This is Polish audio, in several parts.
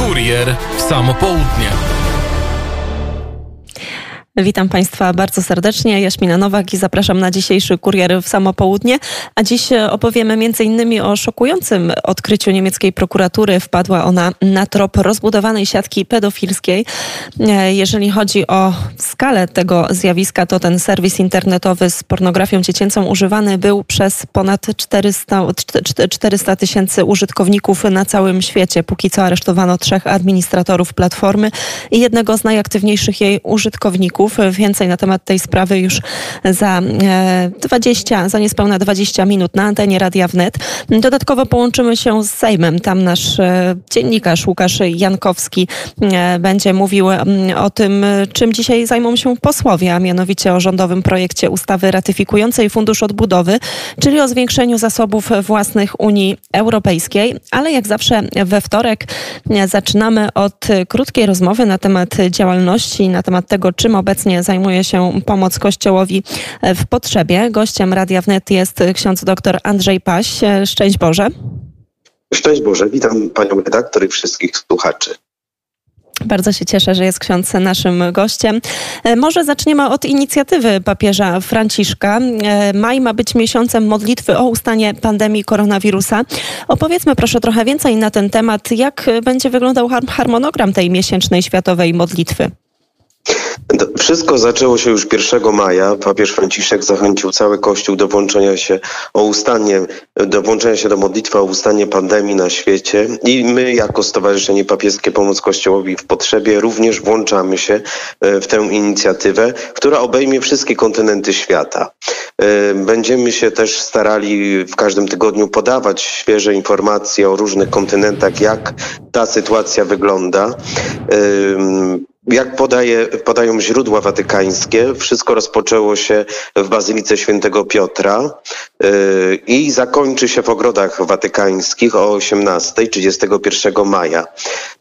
Kurier w samo południe. Witam Państwa bardzo serdecznie. Jaśmina Nowak i zapraszam na dzisiejszy kurier w samo południe. A dziś opowiemy m.in. o szokującym odkryciu niemieckiej prokuratury. Wpadła ona na trop rozbudowanej siatki pedofilskiej. Jeżeli chodzi o skalę tego zjawiska, to ten serwis internetowy z pornografią dziecięcą używany był przez ponad 400 tysięcy użytkowników na całym świecie. Póki co aresztowano trzech administratorów platformy i jednego z najaktywniejszych jej użytkowników. Więcej na temat tej sprawy już za 20, e, za niespełna 20 minut na antenie Radia Wnet. Dodatkowo połączymy się z Sejmem. Tam nasz e, dziennikarz Łukasz Jankowski e, będzie mówił o tym, czym dzisiaj zajmą się posłowie, a mianowicie o rządowym projekcie ustawy ratyfikującej Fundusz Odbudowy, czyli o zwiększeniu zasobów własnych Unii Europejskiej. Ale jak zawsze we wtorek zaczynamy od krótkiej rozmowy na temat działalności, na temat tego, czym obecnie obecnie zajmuje się pomoc Kościołowi w potrzebie. Gościem Radia Wnet jest ksiądz dr Andrzej Paś. Szczęść Boże. Szczęść Boże, witam panią redaktor i wszystkich słuchaczy. Bardzo się cieszę, że jest ksiądz naszym gościem. E, może zaczniemy od inicjatywy papieża Franciszka. E, maj ma być miesiącem modlitwy o ustanie pandemii koronawirusa. Opowiedzmy proszę trochę więcej na ten temat. Jak będzie wyglądał harmonogram tej miesięcznej światowej modlitwy? Wszystko zaczęło się już 1 maja. Papież Franciszek zachęcił cały Kościół do włączenia się o ustanie, do włączenia się do modlitwy o ustanie pandemii na świecie. I my jako Stowarzyszenie Papieskie Pomoc Kościołowi w Potrzebie również włączamy się e, w tę inicjatywę, która obejmie wszystkie kontynenty świata. E, będziemy się też starali w każdym tygodniu podawać świeże informacje o różnych kontynentach, jak ta sytuacja wygląda jak podaje, podają źródła watykańskie, wszystko rozpoczęło się w Bazylice Świętego Piotra i zakończy się w ogrodach watykańskich o 18, 31 maja.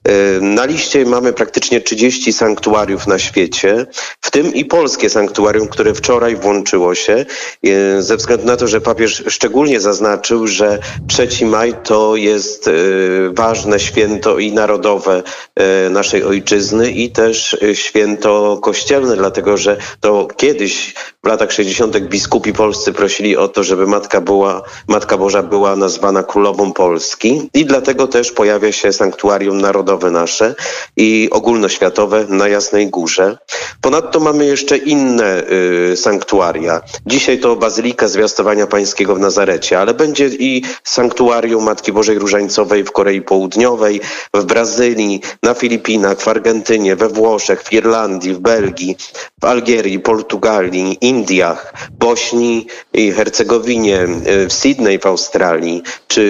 Yy, na liście mamy praktycznie 30 sanktuariów na świecie, w tym i polskie sanktuarium, które wczoraj włączyło się, yy, ze względu na to, że papież szczególnie zaznaczył, że 3 maj to jest yy, ważne święto i narodowe yy, naszej ojczyzny i też święto kościelne, dlatego że to kiedyś w latach 60. biskupi polscy prosili o to, żeby Matka, była, Matka Boża była nazwana Królową Polski i dlatego też pojawia się sanktuarium narodowe nasze i ogólnoświatowe na Jasnej Górze. Ponadto mamy jeszcze inne y, sanktuaria. Dzisiaj to Bazylika Zwiastowania Pańskiego w Nazarecie, ale będzie i sanktuarium Matki Bożej Różańcowej w Korei Południowej, w Brazylii, na Filipinach, w Argentynie, we Włoszech, w Irlandii, w Belgii, w Algierii, Portugalii, Indiach, Bośni i Hercegowinie, y, w Sydney w Australii, czy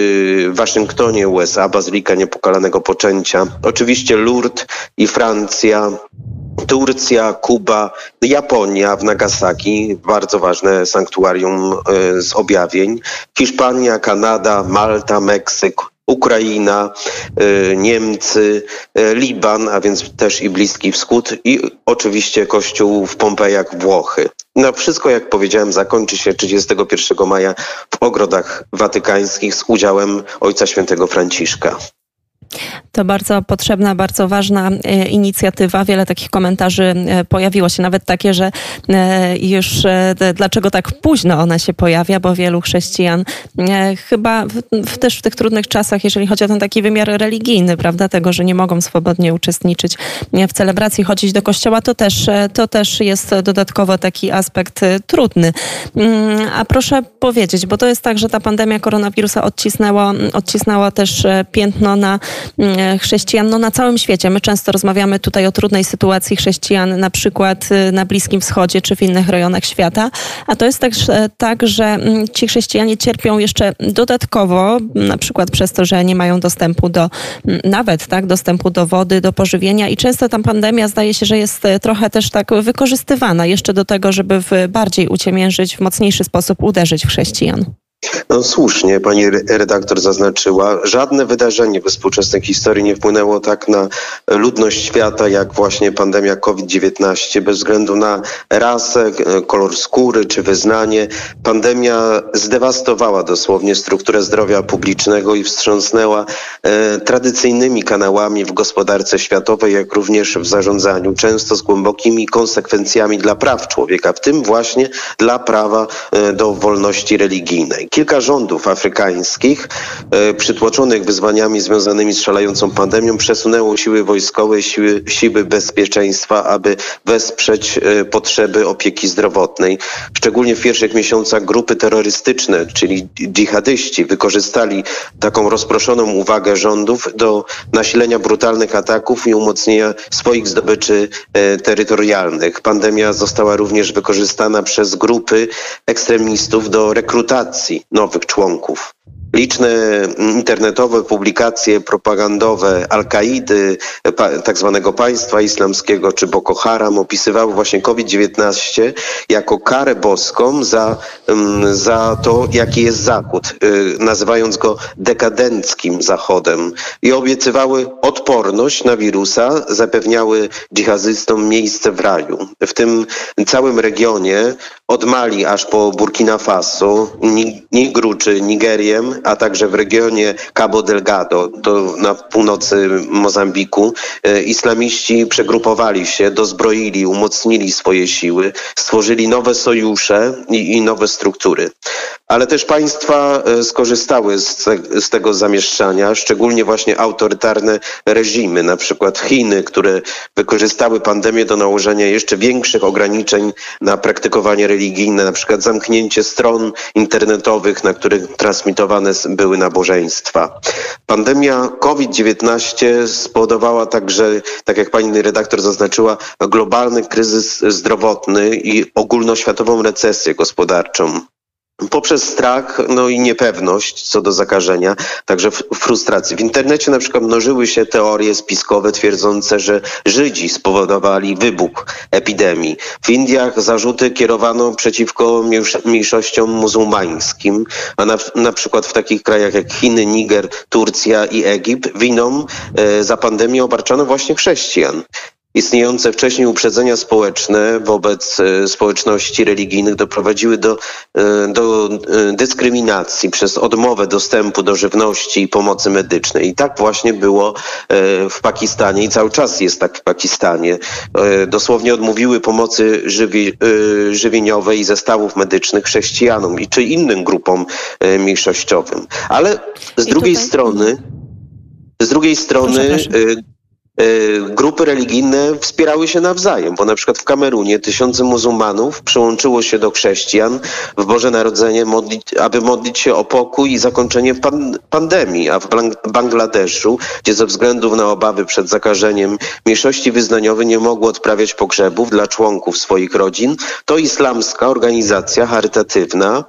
w Waszyngtonie USA, Bazylika Niepokalanego Poczęcia. Oczywiście Lourdes i Francja, Turcja, Kuba, Japonia w Nagasaki, bardzo ważne sanktuarium y, z objawień, Hiszpania, Kanada, Malta, Meksyk, Ukraina, y, Niemcy, y, Liban, a więc też i Bliski Wschód i oczywiście Kościół w Pompejach, Włochy. No wszystko, jak powiedziałem, zakończy się 31 maja w ogrodach watykańskich z udziałem Ojca Świętego Franciszka. To bardzo potrzebna, bardzo ważna e, inicjatywa. Wiele takich komentarzy e, pojawiło się, nawet takie, że e, już dlaczego tak późno ona się pojawia, bo wielu chrześcijan chyba w, też w tych trudnych czasach, jeżeli chodzi o ten taki wymiar religijny, prawda, tego, że nie mogą swobodnie uczestniczyć w celebracji, chodzić do kościoła, to też, to też jest dodatkowo taki aspekt trudny. Mm, a proszę powiedzieć, bo to jest tak, że ta pandemia koronawirusa odcisnęła, odcisnęła też piętno na chrześcijan no, na całym świecie. My często rozmawiamy tutaj o trudnej sytuacji chrześcijan, na przykład y, na Bliskim Wschodzie czy w innych rejonach świata, a to jest że, tak, że mm, ci chrześcijanie cierpią jeszcze dodatkowo, na przykład przez to, że nie mają dostępu do mm, nawet tak, dostępu do wody, do pożywienia i często ta pandemia zdaje się, że jest e, trochę też tak wykorzystywana jeszcze do tego, żeby w bardziej uciemiężyć, w mocniejszy sposób uderzyć w chrześcijan. No słusznie, pani redaktor zaznaczyła, żadne wydarzenie we współczesnej historii nie wpłynęło tak na ludność świata, jak właśnie pandemia COVID-19. Bez względu na rasę, kolor skóry czy wyznanie, pandemia zdewastowała dosłownie strukturę zdrowia publicznego i wstrząsnęła e, tradycyjnymi kanałami w gospodarce światowej, jak również w zarządzaniu, często z głębokimi konsekwencjami dla praw człowieka, w tym właśnie dla prawa e, do wolności religijnej. Kilka rządów afrykańskich e, przytłoczonych wyzwaniami związanymi z szalejącą pandemią przesunęło siły wojskowe, siły, siły bezpieczeństwa, aby wesprzeć e, potrzeby opieki zdrowotnej. Szczególnie w pierwszych miesiącach grupy terrorystyczne, czyli dżihadyści, wykorzystali taką rozproszoną uwagę rządów do nasilenia brutalnych ataków i umocnienia swoich zdobyczy e, terytorialnych. Pandemia została również wykorzystana przez grupy ekstremistów do rekrutacji nowych członków. Liczne internetowe publikacje propagandowe Al-Kaidy, tak zwanego państwa islamskiego czy Boko Haram opisywały właśnie COVID-19 jako karę boską za, za to, jaki jest Zachód, y, nazywając go dekadenckim Zachodem. I obiecywały odporność na wirusa, zapewniały dżihadystom miejsce w raju. W tym całym regionie, od Mali aż po Burkina Faso, Nigru czy Nigerię, a także w regionie Cabo Delgado, to na północy Mozambiku, e, islamiści przegrupowali się, dozbroili, umocnili swoje siły, stworzyli nowe sojusze i, i nowe struktury. Ale też państwa e, skorzystały z, z tego zamieszczania, szczególnie właśnie autorytarne reżimy, na przykład Chiny, które wykorzystały pandemię do nałożenia jeszcze większych ograniczeń na praktykowanie religijne, na przykład zamknięcie stron internetowych, na których transmitowane były nabożeństwa. Pandemia COVID-19 spowodowała także, tak jak pani redaktor zaznaczyła, globalny kryzys zdrowotny i ogólnoświatową recesję gospodarczą poprzez strach no i niepewność co do zakażenia, także frustracji. W internecie na przykład mnożyły się teorie spiskowe twierdzące, że Żydzi spowodowali wybuch epidemii. W Indiach zarzuty kierowano przeciwko mniejszościom muzułmańskim, a na, na przykład w takich krajach jak Chiny, Niger, Turcja i Egipt winą e, za pandemię obarczano właśnie chrześcijan. Istniejące wcześniej uprzedzenia społeczne wobec e, społeczności religijnych doprowadziły do, e, do e, dyskryminacji przez odmowę dostępu do żywności i pomocy medycznej. I tak właśnie było w Pakistanie i cały czas jest tak w Pakistanie. Dosłownie odmówiły pomocy żywi, żywieniowej i zestawów medycznych chrześcijanom i czy innym grupom mniejszościowym. Ale z I drugiej tutaj... strony, z drugiej strony grupy religijne wspierały się nawzajem, bo na przykład w Kamerunie tysiące muzułmanów przyłączyło się do chrześcijan w Boże Narodzenie, modlić, aby modlić się o pokój i zakończenie pan, pandemii, a w Bangladeszu, gdzie ze względu na obawy przed zakażeniem mniejszości wyznaniowe nie mogły odprawiać pogrzebów dla członków swoich rodzin, to islamska organizacja charytatywna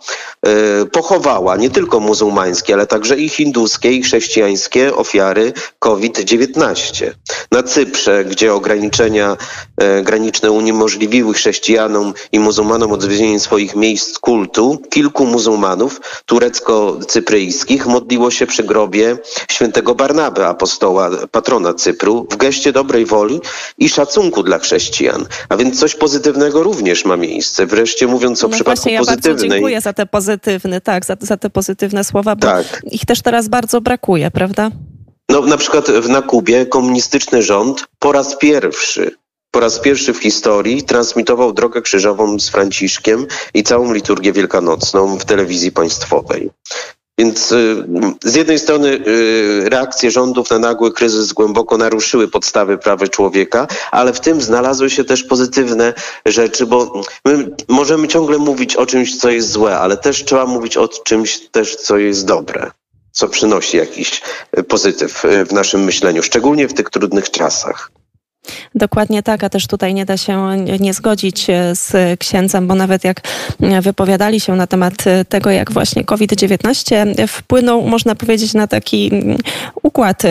y, pochowała nie tylko muzułmańskie, ale także i hinduskie i chrześcijańskie ofiary COVID-19 na Cyprze, gdzie ograniczenia e, graniczne uniemożliwiły chrześcijanom i muzułmanom odwiedzienie swoich miejsc kultu, kilku muzułmanów turecko-cypryjskich modliło się przy grobie świętego Barnaby, apostoła, patrona Cypru, w geście dobrej woli i szacunku dla chrześcijan. A więc coś pozytywnego również ma miejsce. Wreszcie mówiąc o no przypadku właśnie, ja pozytywnej... bardzo dziękuję za te pozytywne, tak, za, za te pozytywne słowa, bo tak. ich też teraz bardzo brakuje, prawda? No, na przykład na Kubie komunistyczny rząd po raz pierwszy po raz pierwszy w historii transmitował drogę krzyżową z Franciszkiem i całą liturgię wielkanocną w telewizji państwowej. Więc y, z jednej strony y, reakcje rządów na nagły kryzys głęboko naruszyły podstawy praw człowieka, ale w tym znalazły się też pozytywne rzeczy, bo my możemy ciągle mówić o czymś, co jest złe, ale też trzeba mówić o czymś też, co jest dobre co przynosi jakiś e, pozytyw e, w naszym myśleniu, szczególnie w tych trudnych czasach. Dokładnie tak, a też tutaj nie da się nie zgodzić e, z księdzem, bo nawet jak e, wypowiadali się na temat e, tego, jak właśnie COVID-19 wpłynął, można powiedzieć, na taki mm, układ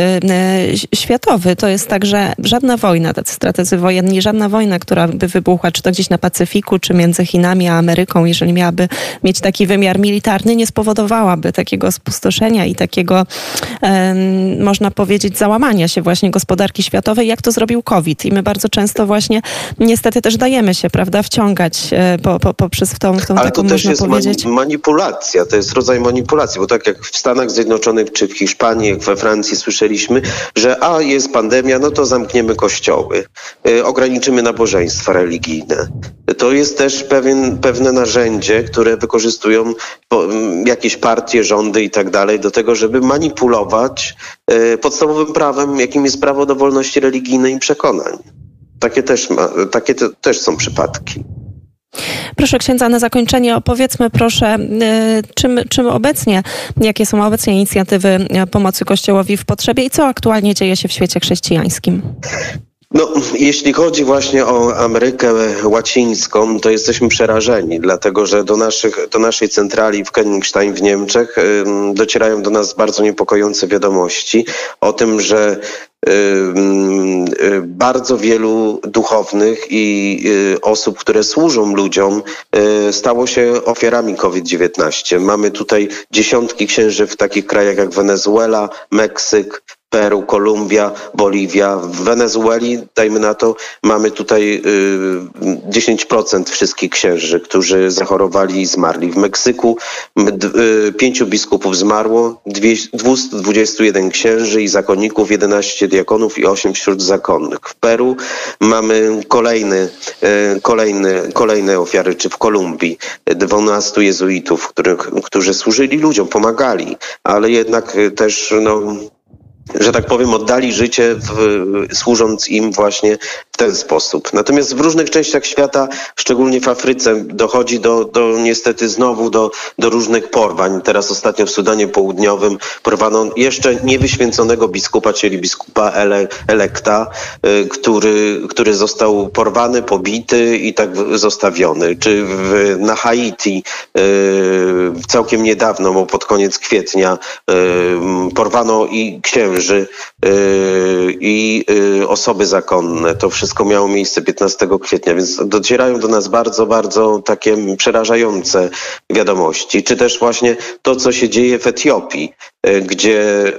światowy. To jest tak, że żadna wojna, tacy strategzy wojenni, żadna wojna, która by wybuchła, czy to gdzieś na Pacyfiku, czy między Chinami a Ameryką, jeżeli miałaby mieć taki wymiar militarny, nie spowodowałaby takiego spustoszenia i takiego, można powiedzieć, załamania się właśnie gospodarki światowej, jak to zrobił COVID. I my bardzo często właśnie niestety też dajemy się, prawda, wciągać e, po, po, poprzez w tą, w tą Ale taką, to też jest powiedzieć... manipulacja, to jest rodzaj manipulacji, bo tak jak w Stanach Zjednoczonych czy w Hiszpanii, jak we Francji słyszeliśmy, że a jest pandemia, no to zamkniemy kościoły, y, ograniczymy nabożeństwa religijne. To jest też pewien, pewne narzędzie, które wykorzystują jakieś partie, rządy i tak dalej do tego, żeby manipulować y, podstawowym prawem, jakim jest prawo do wolności religijnej i przekonań. Takie też, ma, takie te, też są przypadki. Proszę księdza, na zakończenie opowiedzmy proszę, y, czym, czym obecnie, jakie są obecnie inicjatywy y, pomocy Kościołowi w potrzebie i co aktualnie dzieje się w świecie chrześcijańskim? No, jeśli chodzi właśnie o Amerykę Łacińską, to jesteśmy przerażeni, dlatego że do, naszych, do naszej centrali w Königstein w Niemczech docierają do nas bardzo niepokojące wiadomości o tym, że bardzo wielu duchownych i y, osób, które służą ludziom, y, stało się ofiarami COVID-19. Mamy tutaj dziesiątki księży w takich krajach jak Wenezuela, Meksyk, Peru, Kolumbia, Boliwia. W Wenezueli, dajmy na to, mamy tutaj 10% y, wszystkich księży, którzy zachorowali i zmarli. W Meksyku y, pięciu biskupów zmarło, 221 księży i zakonników, 11 diakonów i 8 wśród zakonnych. W Peru mamy kolejny, y, kolejny, kolejne ofiary, czy w Kolumbii 12 jezuitów, których, którzy służyli ludziom, pomagali, ale jednak też no, że tak powiem, oddali życie w, służąc im właśnie w ten sposób. Natomiast w różnych częściach świata, szczególnie w Afryce, dochodzi do, do niestety znowu do, do różnych porwań. Teraz ostatnio w Sudanie Południowym porwano jeszcze niewyświęconego biskupa, czyli biskupa Ele, Elekta, y, który, który został porwany, pobity i tak zostawiony. Czy w, na Haiti y, całkiem niedawno, bo pod koniec kwietnia, y, porwano i księży księży y, i y, osoby zakonne. To wszystko miało miejsce 15 kwietnia, więc docierają do nas bardzo, bardzo takie przerażające wiadomości. Czy też właśnie to, co się dzieje w Etiopii, y, gdzie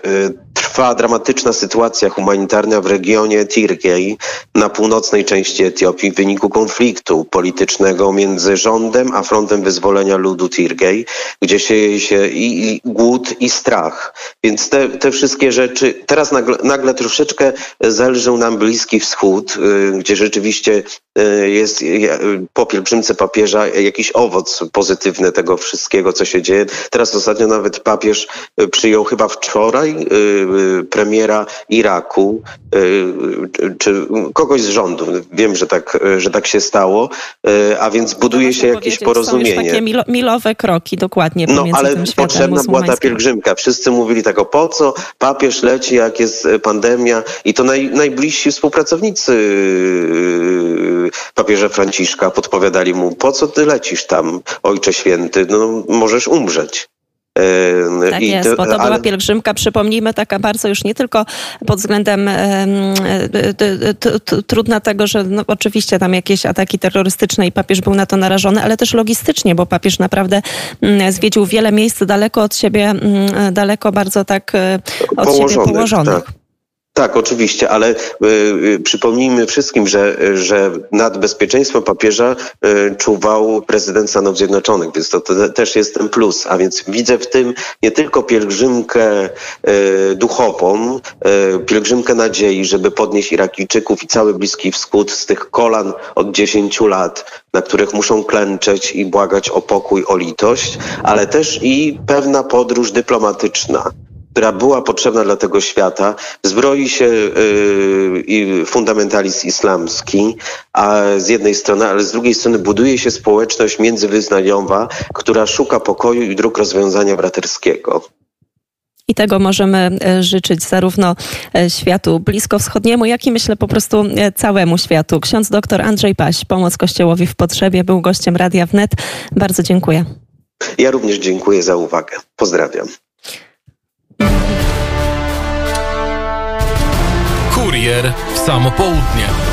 trwa dramatyczna sytuacja humanitarna w regionie Tirkei na północnej części Etiopii w wyniku konfliktu politycznego między rządem a Frontem Wyzwolenia Ludu Tirkei, gdzie sieje się i, i głód i strach. Więc te, te wszystkie rzeczy, teraz nagle, nagle troszeczkę zależy nam Bliski Wschód, y, gdzie rzeczywiście y, jest po pielgrzymce papieża jakiś owoc pozytywny tego wszystkiego, co się dzieje. Teraz ostatnio nawet papież y, przyjął chyba wczoraj premiera Iraku, czy kogoś z rządu. Wiem, że tak, że tak się stało, a więc buduje się jakieś porozumienie. Takie milowe kroki dokładnie no, ale potrzebna była ta pielgrzymka. Wszyscy mówili tak, o po co papież leci, jak jest pandemia i to naj, najbliżsi współpracownicy papieża Franciszka podpowiadali mu, po co ty lecisz tam, Ojcze Święty, no możesz umrzeć. Tak I jest, to, bo to ale... była pielgrzymka, przypomnijmy, taka bardzo już nie tylko pod względem e, trudna tego, że no, oczywiście tam jakieś ataki terrorystyczne i papież był na to narażony, ale też logistycznie, bo papież naprawdę mm, zwiedził wiele miejsc daleko od siebie, mm, daleko bardzo tak e, od położonych, siebie położonych. Tak. Tak, oczywiście, ale y, y, przypomnijmy wszystkim, że, że nad bezpieczeństwem papieża y, czuwał prezydent Stanów Zjednoczonych, więc to, to, też jest ten plus. A więc widzę w tym nie tylko pielgrzymkę y, duchową, y, pielgrzymkę nadziei, żeby podnieść Irakijczyków i cały Bliski Wschód z tych kolan od 10 lat, na których muszą klęczeć i błagać o pokój, o litość, ale też i pewna podróż dyplomatyczna która była potrzebna dla tego świata, zbroi się y, fundamentalizm islamski, a z jednej strony, ale z drugiej strony buduje się społeczność międzywyznaniowa, która szuka pokoju i dróg rozwiązania braterskiego. I tego możemy e, życzyć zarówno e, światu bliskowschodniemu, jak i myślę po prostu e, całemu światu. Ksiądz dr Andrzej Paś, Pomoc Kościołowi w Potrzebie, był gościem Radia Wnet. Bardzo dziękuję. Ja również dziękuję za uwagę. Pozdrawiam. Kurier w samo południe.